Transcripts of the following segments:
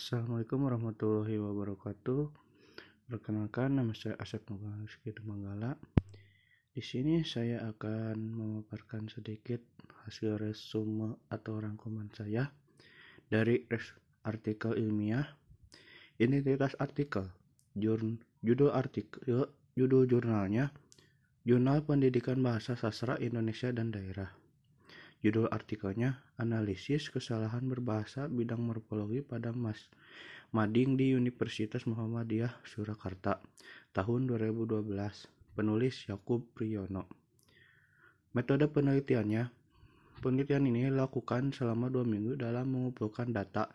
Assalamualaikum warahmatullahi wabarakatuh. Perkenalkan nama saya Asep Rizky Manggala. Di sini saya akan memaparkan sedikit hasil resume atau rangkuman saya dari artikel ilmiah, identitas artikel, judul artikel, judul jurnalnya, Jurnal Pendidikan Bahasa Sastra Indonesia dan Daerah. Judul artikelnya, Analisis Kesalahan Berbahasa Bidang Morfologi pada Mas Mading di Universitas Muhammadiyah Surakarta, tahun 2012. Penulis Yakub Priyono. Metode penelitiannya, penelitian ini dilakukan selama dua minggu dalam mengumpulkan data.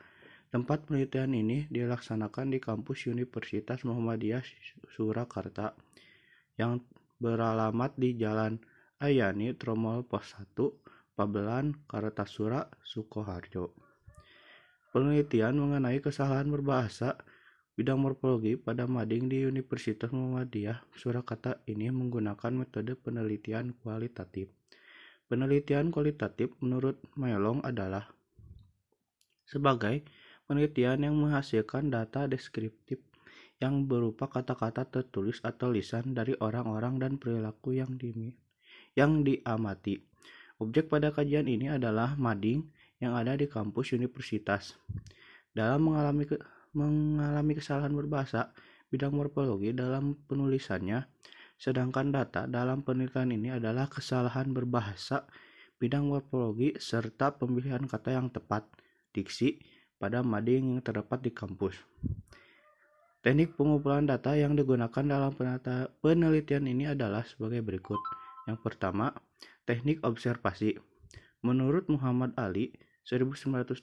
Tempat penelitian ini dilaksanakan di kampus Universitas Muhammadiyah Surakarta yang beralamat di Jalan Ayani Tromol Pos 1 Pabelan, Kartasura, Sukoharjo. Penelitian mengenai kesalahan berbahasa bidang morfologi pada mading di Universitas Muhammadiyah Surakarta ini menggunakan metode penelitian kualitatif. Penelitian kualitatif menurut Melong adalah sebagai penelitian yang menghasilkan data deskriptif yang berupa kata-kata tertulis atau lisan dari orang-orang dan perilaku yang, di, yang diamati Objek pada kajian ini adalah mading yang ada di kampus universitas. Dalam mengalami ke, mengalami kesalahan berbahasa bidang morfologi dalam penulisannya, sedangkan data dalam penelitian ini adalah kesalahan berbahasa bidang morfologi serta pemilihan kata yang tepat, diksi, pada mading yang terdapat di kampus. Teknik pengumpulan data yang digunakan dalam penelitian ini adalah sebagai berikut. Yang pertama, Teknik observasi. Menurut Muhammad Ali, 1987,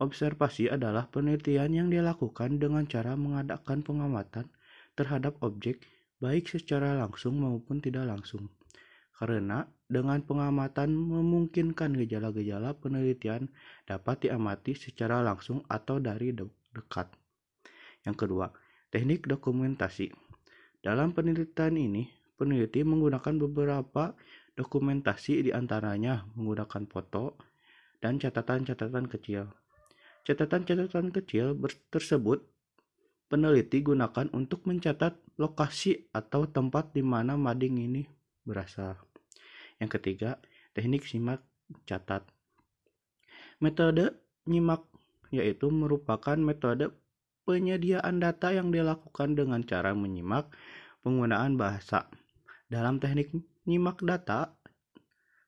observasi adalah penelitian yang dilakukan dengan cara mengadakan pengamatan terhadap objek baik secara langsung maupun tidak langsung. Karena dengan pengamatan memungkinkan gejala-gejala penelitian dapat diamati secara langsung atau dari de dekat. Yang kedua, teknik dokumentasi. Dalam penelitian ini, peneliti menggunakan beberapa dokumentasi di antaranya menggunakan foto dan catatan-catatan kecil. Catatan-catatan kecil tersebut peneliti gunakan untuk mencatat lokasi atau tempat di mana mading ini berasal. Yang ketiga, teknik simak catat. Metode nyimak yaitu merupakan metode penyediaan data yang dilakukan dengan cara menyimak penggunaan bahasa. Dalam teknik nyimak data,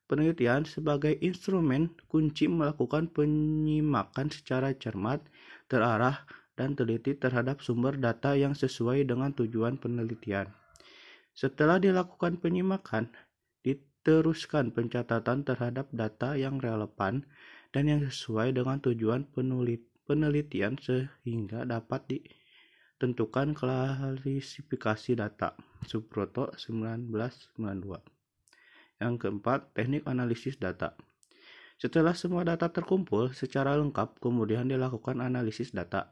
penelitian sebagai instrumen kunci melakukan penyimakan secara cermat, terarah, dan teliti terhadap sumber data yang sesuai dengan tujuan penelitian. Setelah dilakukan penyimakan, diteruskan pencatatan terhadap data yang relevan dan yang sesuai dengan tujuan penelitian sehingga dapat di Tentukan klasifikasi data. Subroto 1992. Yang keempat, teknik analisis data. Setelah semua data terkumpul secara lengkap, kemudian dilakukan analisis data.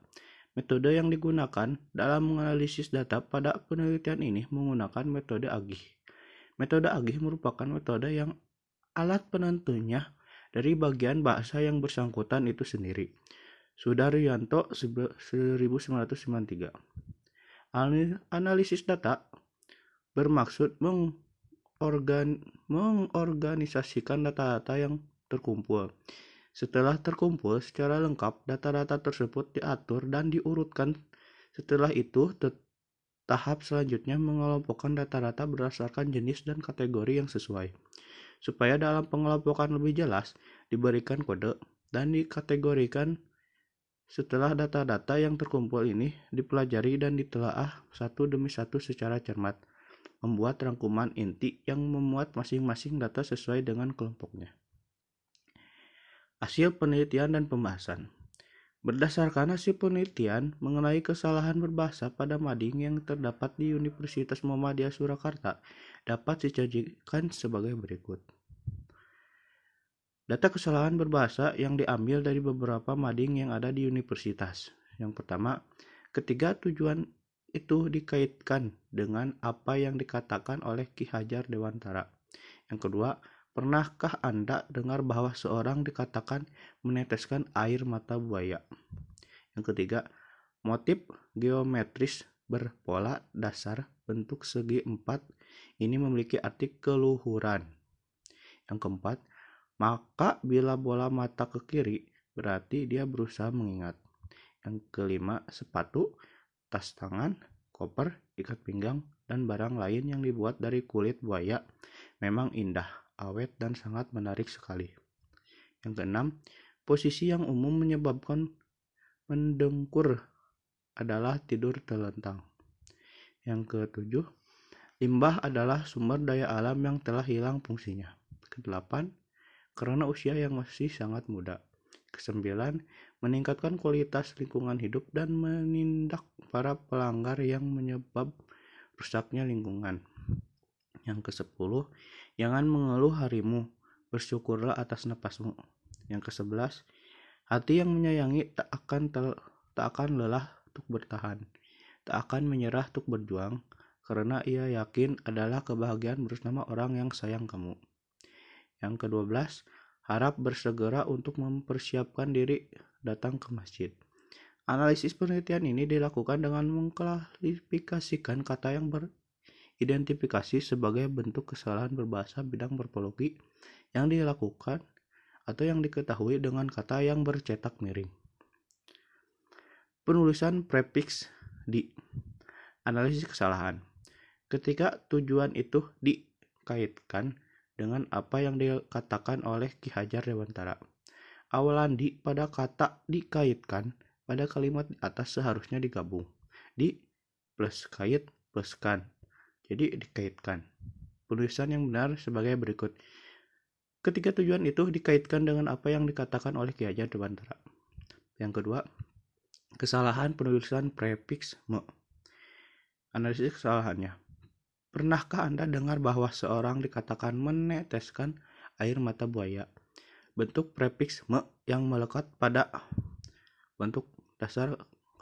Metode yang digunakan dalam menganalisis data pada penelitian ini menggunakan metode agih. Metode agih merupakan metode yang alat penentunya dari bagian bahasa yang bersangkutan itu sendiri. Sudaryanto 1993. Analisis data bermaksud mengorgan, mengorganisasikan data-data yang terkumpul. Setelah terkumpul secara lengkap, data-data tersebut diatur dan diurutkan. Setelah itu, tahap selanjutnya mengelompokkan data-data berdasarkan jenis dan kategori yang sesuai. Supaya dalam pengelompokan lebih jelas, diberikan kode dan dikategorikan setelah data-data yang terkumpul ini dipelajari dan ditelaah satu demi satu secara cermat, membuat rangkuman inti yang memuat masing-masing data sesuai dengan kelompoknya. Hasil penelitian dan pembahasan Berdasarkan hasil penelitian mengenai kesalahan berbahasa pada mading yang terdapat di Universitas Muhammadiyah Surakarta dapat disajikan sebagai berikut. Data kesalahan berbahasa yang diambil dari beberapa mading yang ada di universitas. Yang pertama, ketiga tujuan itu dikaitkan dengan apa yang dikatakan oleh Ki Hajar Dewantara. Yang kedua, pernahkah Anda dengar bahwa seorang dikatakan meneteskan air mata buaya? Yang ketiga, motif geometris berpola dasar bentuk segi empat ini memiliki arti keluhuran. Yang keempat, maka bila bola mata ke kiri berarti dia berusaha mengingat. Yang kelima, sepatu, tas tangan, koper, ikat pinggang, dan barang lain yang dibuat dari kulit buaya memang indah, awet, dan sangat menarik sekali. Yang keenam, posisi yang umum menyebabkan mendengkur adalah tidur telentang. Yang ketujuh, limbah adalah sumber daya alam yang telah hilang fungsinya. Kedelapan, karena usia yang masih sangat muda. Kesembilan, meningkatkan kualitas lingkungan hidup dan menindak para pelanggar yang menyebab rusaknya lingkungan. Yang kesepuluh, jangan mengeluh harimu, bersyukurlah atas napasmu. Yang kesebelas, hati yang menyayangi tak akan tel, tak akan lelah untuk bertahan, tak akan menyerah untuk berjuang, karena ia yakin adalah kebahagiaan bersama orang yang sayang kamu. Yang kedua belas, harap bersegera untuk mempersiapkan diri datang ke masjid. Analisis penelitian ini dilakukan dengan mengklasifikasikan kata yang beridentifikasi sebagai bentuk kesalahan berbahasa bidang morfologi yang dilakukan atau yang diketahui dengan kata yang bercetak miring. Penulisan prefix di analisis kesalahan. Ketika tujuan itu dikaitkan dengan apa yang dikatakan oleh Ki Hajar Dewantara. Awalan di pada kata dikaitkan pada kalimat atas seharusnya digabung. Di plus kait plus kan. Jadi dikaitkan. Penulisan yang benar sebagai berikut. Ketika tujuan itu dikaitkan dengan apa yang dikatakan oleh Ki Hajar Dewantara. Yang kedua, kesalahan penulisan prefix me. Analisis kesalahannya. Pernahkah Anda dengar bahwa seorang dikatakan meneteskan air mata buaya? Bentuk prefiks me yang melekat pada bentuk dasar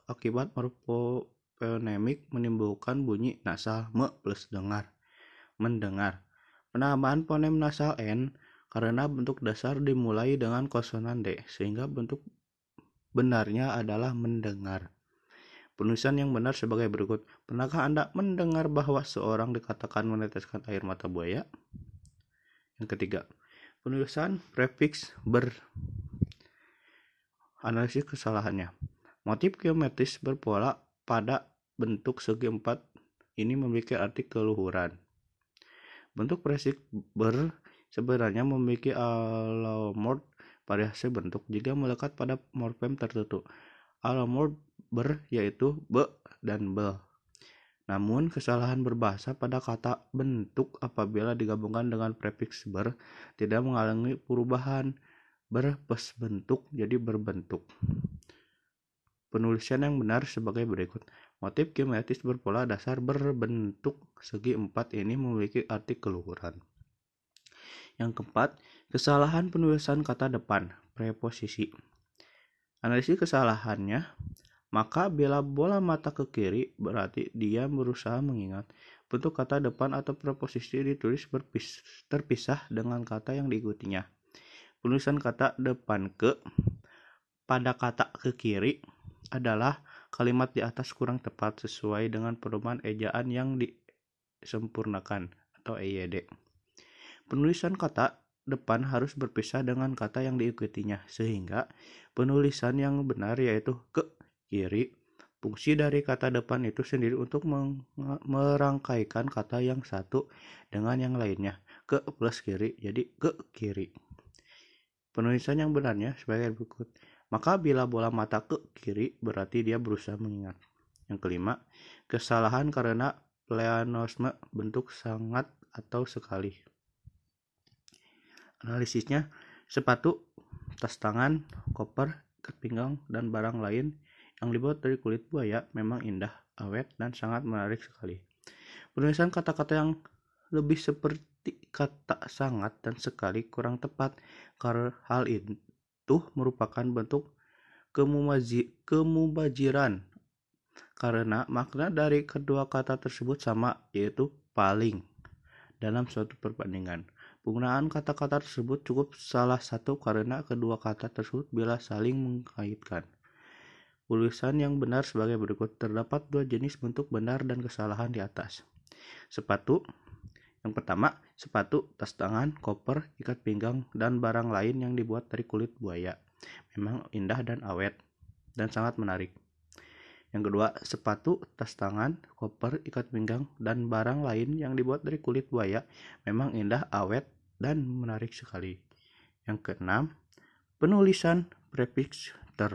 akibat morfonemik menimbulkan bunyi nasal me plus dengar, mendengar. Penambahan fonem nasal n karena bentuk dasar dimulai dengan konsonan d sehingga bentuk benarnya adalah mendengar. Penulisan yang benar sebagai berikut. Pernahkah Anda mendengar bahwa seorang dikatakan meneteskan air mata buaya? Yang ketiga, penulisan prefix ber. Analisis kesalahannya. Motif geometris berpola pada bentuk segi empat ini memiliki arti keluhuran. Bentuk prefix ber sebenarnya memiliki alomorf variasi bentuk jika melekat pada morfem tertentu. Alomorf ber yaitu be dan bel. Namun, kesalahan berbahasa pada kata bentuk apabila digabungkan dengan prefiks ber tidak mengalami perubahan ber plus bentuk jadi berbentuk. Penulisan yang benar sebagai berikut. Motif geometris berpola dasar berbentuk segi empat ini memiliki arti keluhuran. Yang keempat, kesalahan penulisan kata depan, preposisi. Analisis kesalahannya maka bila bola mata ke kiri berarti dia berusaha mengingat. Bentuk kata depan atau preposisi ditulis berpis, terpisah dengan kata yang diikutinya. Penulisan kata depan ke pada kata ke kiri adalah kalimat di atas kurang tepat sesuai dengan perubahan ejaan yang disempurnakan atau EYD. Penulisan kata depan harus berpisah dengan kata yang diikutinya sehingga penulisan yang benar yaitu ke kiri. Fungsi dari kata depan itu sendiri untuk merangkaikan kata yang satu dengan yang lainnya ke plus kiri, jadi ke kiri. Penulisan yang benarnya sebagai berikut. Maka bila bola mata ke kiri berarti dia berusaha mengingat. Yang kelima, kesalahan karena pleonasme bentuk sangat atau sekali. Analisisnya, sepatu, tas tangan, koper, ikat pinggang, dan barang lain yang dibuat dari kulit buaya memang indah, awet, dan sangat menarik sekali. Penulisan kata-kata yang lebih seperti kata sangat dan sekali kurang tepat karena hal itu merupakan bentuk kemubajiran karena makna dari kedua kata tersebut sama yaitu paling dalam suatu perbandingan. Penggunaan kata-kata tersebut cukup salah satu karena kedua kata tersebut bila saling mengkaitkan. Tulisan yang benar sebagai berikut. Terdapat dua jenis bentuk benar dan kesalahan di atas. Sepatu. Yang pertama, sepatu, tas tangan, koper, ikat pinggang, dan barang lain yang dibuat dari kulit buaya. Memang indah dan awet, dan sangat menarik. Yang kedua, sepatu, tas tangan, koper, ikat pinggang, dan barang lain yang dibuat dari kulit buaya memang indah, awet, dan menarik sekali. Yang keenam, penulisan prefiks ter.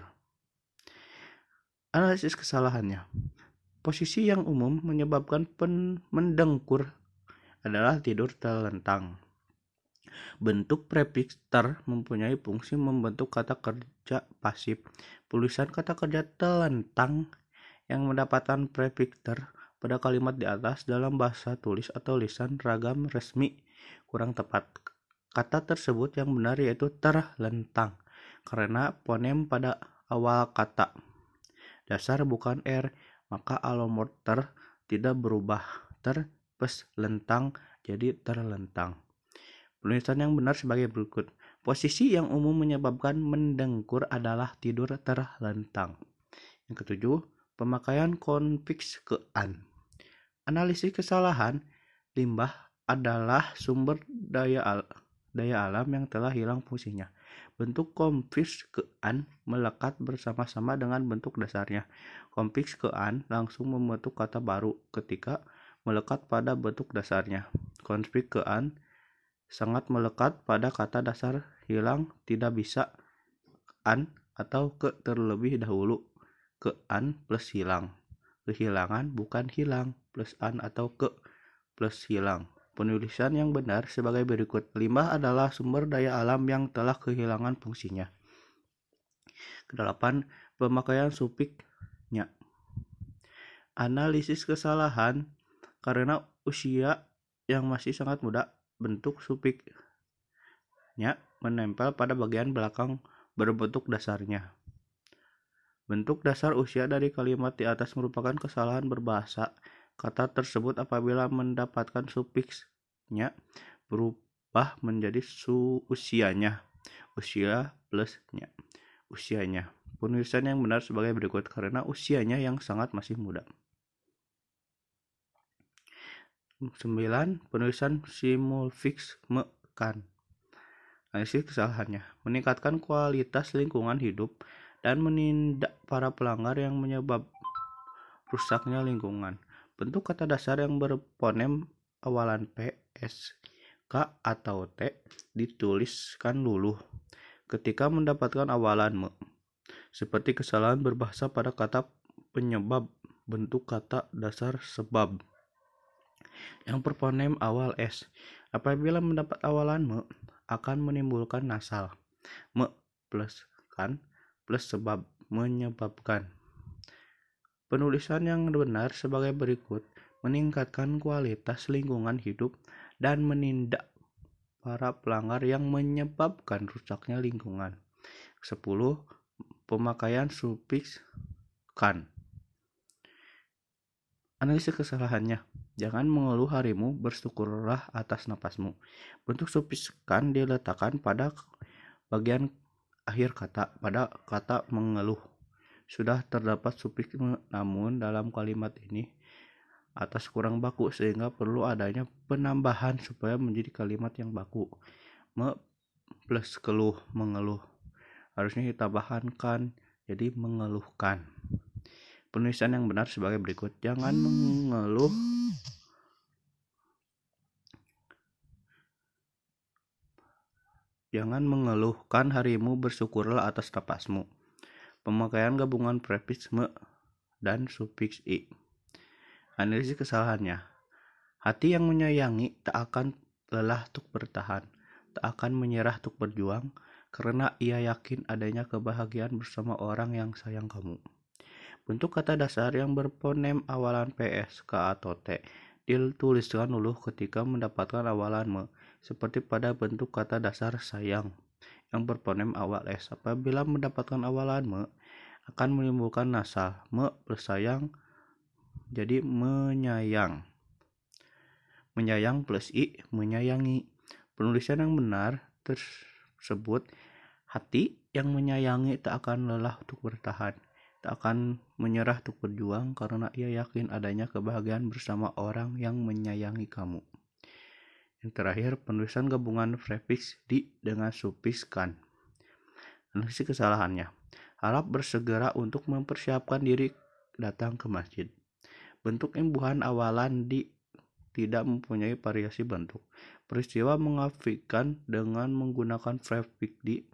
Analisis kesalahannya. Posisi yang umum menyebabkan mendengkur adalah tidur terlentang. Bentuk prefiks ter mempunyai fungsi membentuk kata kerja pasif. Tulisan kata kerja telentang yang mendapatkan prefiks ter pada kalimat di atas dalam bahasa tulis atau lisan ragam resmi kurang tepat. Kata tersebut yang benar yaitu terlentang karena ponem pada awal kata dasar bukan R, maka alomorf ter tidak berubah ter plus lentang jadi terlentang. Penulisan yang benar sebagai berikut. Posisi yang umum menyebabkan mendengkur adalah tidur terlentang. Yang ketujuh, pemakaian konfiks ke an. Analisis kesalahan limbah adalah sumber daya al daya alam yang telah hilang fungsinya. Bentuk konfiskean melekat bersama-sama dengan bentuk dasarnya. Konfiskean langsung membentuk kata baru ketika melekat pada bentuk dasarnya. Konfiskean sangat melekat pada kata dasar hilang tidak bisa an atau ke terlebih dahulu ke an plus hilang. Kehilangan bukan hilang plus an atau ke plus hilang. Penulisan yang benar sebagai berikut. Limbah adalah sumber daya alam yang telah kehilangan fungsinya. Kedelapan, pemakaian supiknya. Analisis kesalahan karena usia yang masih sangat muda, bentuk supiknya menempel pada bagian belakang berbentuk dasarnya. Bentuk dasar usia dari kalimat di atas merupakan kesalahan berbahasa Kata tersebut apabila mendapatkan sufiksnya berubah menjadi su usianya. Usia plusnya. Usianya. Penulisan yang benar sebagai berikut karena usianya yang sangat masih muda. 9. Penulisan simulfix mekan. Analisis kesalahannya. Meningkatkan kualitas lingkungan hidup dan menindak para pelanggar yang menyebab rusaknya lingkungan. Bentuk kata dasar yang berponem awalan P, S, K, atau T dituliskan dulu ketika mendapatkan awalan me. Seperti kesalahan berbahasa pada kata penyebab bentuk kata dasar sebab yang berponem awal S. Apabila mendapat awalan me, akan menimbulkan nasal. Me plus kan plus sebab menyebabkan. Penulisan yang benar sebagai berikut meningkatkan kualitas lingkungan hidup dan menindak para pelanggar yang menyebabkan rusaknya lingkungan. 10. Pemakaian sufiks kan. Analisis kesalahannya. Jangan mengeluh harimu, bersyukurlah atas napasmu. Bentuk sufiks kan diletakkan pada bagian akhir kata, pada kata mengeluh. Sudah terdapat sufiks namun dalam kalimat ini atas kurang baku sehingga perlu adanya penambahan supaya menjadi kalimat yang baku. Me plus keluh, mengeluh. Harusnya kita bahankan jadi mengeluhkan. Penulisan yang benar sebagai berikut. Jangan mengeluh Jangan mengeluhkan harimu, bersyukurlah atas tapasmu pemakaian gabungan prefiks me dan sufiks i. Analisis kesalahannya. Hati yang menyayangi tak akan lelah untuk bertahan, tak akan menyerah untuk berjuang, karena ia yakin adanya kebahagiaan bersama orang yang sayang kamu. Bentuk kata dasar yang berponem awalan PS, K, atau T dituliskan dulu ketika mendapatkan awalan me, seperti pada bentuk kata dasar sayang yang berponem awal S. Apabila mendapatkan awalan me, akan menimbulkan nasal. Me bersayang jadi menyayang. Menyayang plus i, menyayangi. Penulisan yang benar tersebut hati yang menyayangi tak akan lelah untuk bertahan. tak akan menyerah untuk berjuang karena ia yakin adanya kebahagiaan bersama orang yang menyayangi kamu. Yang terakhir, penulisan gabungan prefix di dengan suffix kan. Analisis kesalahannya. Harap bersegera untuk mempersiapkan diri datang ke masjid. Bentuk imbuhan awalan di tidak mempunyai variasi bentuk. Peristiwa mengafikan dengan menggunakan prefix di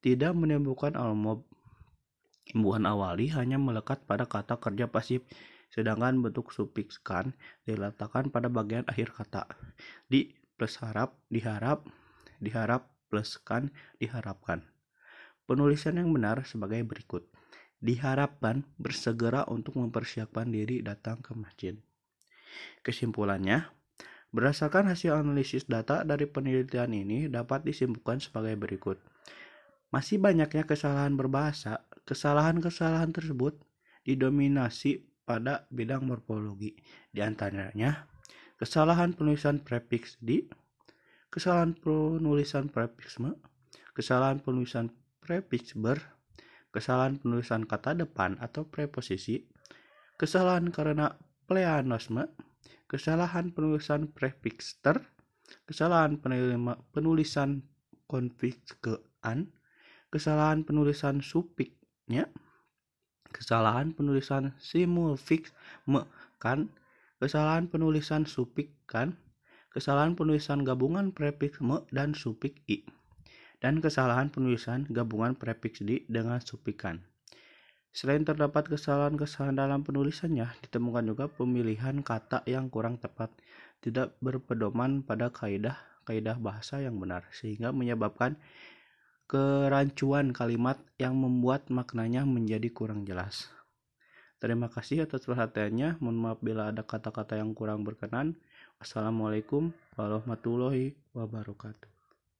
tidak menimbulkan almob. Imbuhan awali hanya melekat pada kata kerja pasif, sedangkan bentuk sufiks kan diletakkan pada bagian akhir kata. Di plus harap, diharap, diharap plus kan, diharapkan. Penulisan yang benar sebagai berikut. Diharapkan bersegera untuk mempersiapkan diri datang ke masjid. Kesimpulannya, berdasarkan hasil analisis data dari penelitian ini dapat disimpulkan sebagai berikut. Masih banyaknya kesalahan berbahasa, kesalahan-kesalahan tersebut didominasi pada bidang morfologi. Di antaranya, kesalahan penulisan prefix di, kesalahan penulisan prefiksme, kesalahan penulisan prefix ber, kesalahan penulisan kata depan atau preposisi, kesalahan karena pleonasme, kesalahan penulisan prefix ter, kesalahan penulisan konfiskean, kesalahan penulisan supiknya, kesalahan penulisan simulfix kan, kesalahan penulisan supik kan, kesalahan penulisan gabungan prefiks me dan supik i, dan kesalahan penulisan gabungan prefiks di dengan supikan. Selain terdapat kesalahan-kesalahan dalam penulisannya, ditemukan juga pemilihan kata yang kurang tepat, tidak berpedoman pada kaidah kaidah bahasa yang benar, sehingga menyebabkan kerancuan kalimat yang membuat maknanya menjadi kurang jelas. Terima kasih atas perhatiannya. Mohon maaf bila ada kata-kata yang kurang berkenan. Wassalamualaikum warahmatullahi wabarakatuh.